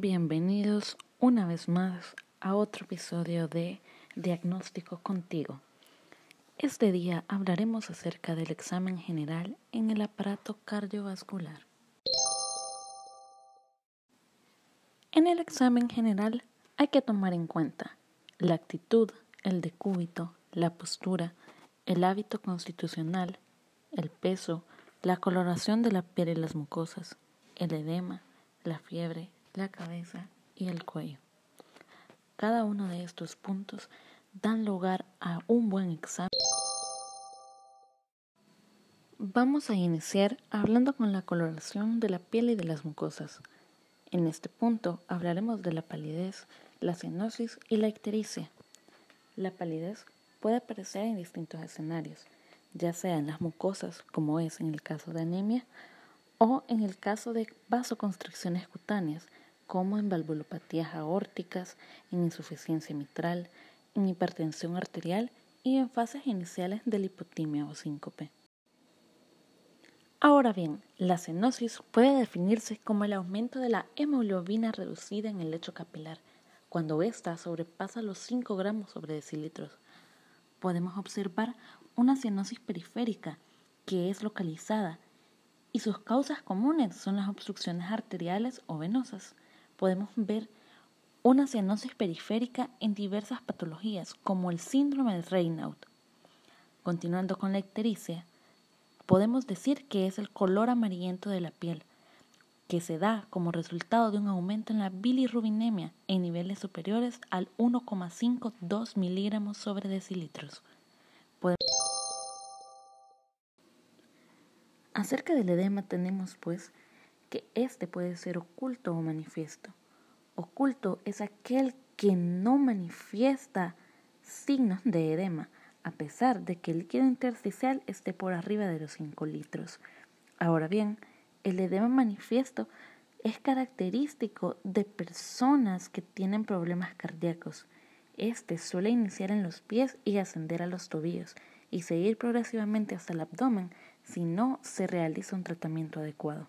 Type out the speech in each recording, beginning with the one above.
Bienvenidos una vez más a otro episodio de Diagnóstico contigo. Este día hablaremos acerca del examen general en el aparato cardiovascular. En el examen general hay que tomar en cuenta la actitud, el decúbito, la postura, el hábito constitucional, el peso, la coloración de la piel y las mucosas, el edema, la fiebre, la cabeza y el cuello. Cada uno de estos puntos dan lugar a un buen examen. Vamos a iniciar hablando con la coloración de la piel y de las mucosas. En este punto hablaremos de la palidez, la cianosis y la ictericia. La palidez puede aparecer en distintos escenarios, ya sea en las mucosas, como es en el caso de anemia, o en el caso de vasoconstricciones cutáneas, como en valvulopatías aórticas, en insuficiencia mitral, en hipertensión arterial y en fases iniciales de lipotimia o síncope. Ahora bien, la cenosis puede definirse como el aumento de la hemoglobina reducida en el lecho capilar, cuando ésta sobrepasa los 5 gramos sobre decilitros. Podemos observar una cianosis periférica, que es localizada, y sus causas comunes son las obstrucciones arteriales o venosas podemos ver una cianosis periférica en diversas patologías, como el síndrome de Raynaud. Continuando con la ictericia, podemos decir que es el color amarillento de la piel, que se da como resultado de un aumento en la bilirrubinemia en niveles superiores al 1,52 miligramos sobre decilitros. Acerca del edema tenemos pues que éste puede ser oculto o manifiesto. Oculto es aquel que no manifiesta signos de edema, a pesar de que el líquido intersticial esté por arriba de los 5 litros. Ahora bien, el edema manifiesto es característico de personas que tienen problemas cardíacos. Este suele iniciar en los pies y ascender a los tobillos y seguir progresivamente hasta el abdomen si no se realiza un tratamiento adecuado.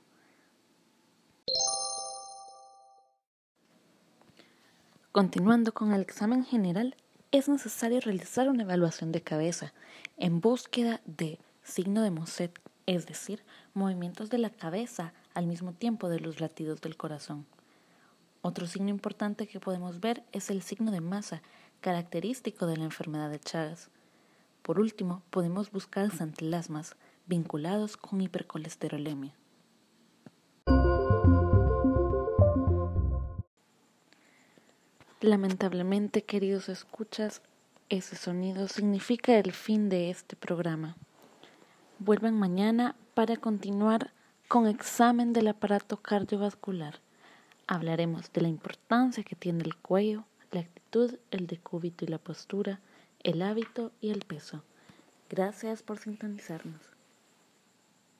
Continuando con el examen general, es necesario realizar una evaluación de cabeza en búsqueda de signo de Mosset, es decir, movimientos de la cabeza al mismo tiempo de los latidos del corazón. Otro signo importante que podemos ver es el signo de masa, característico de la enfermedad de Chagas. Por último, podemos buscar santilasmas vinculados con hipercolesterolemia. Lamentablemente, queridos escuchas, ese sonido significa el fin de este programa. Vuelven mañana para continuar con examen del aparato cardiovascular. Hablaremos de la importancia que tiene el cuello, la actitud, el decúbito y la postura, el hábito y el peso. Gracias por sintonizarnos.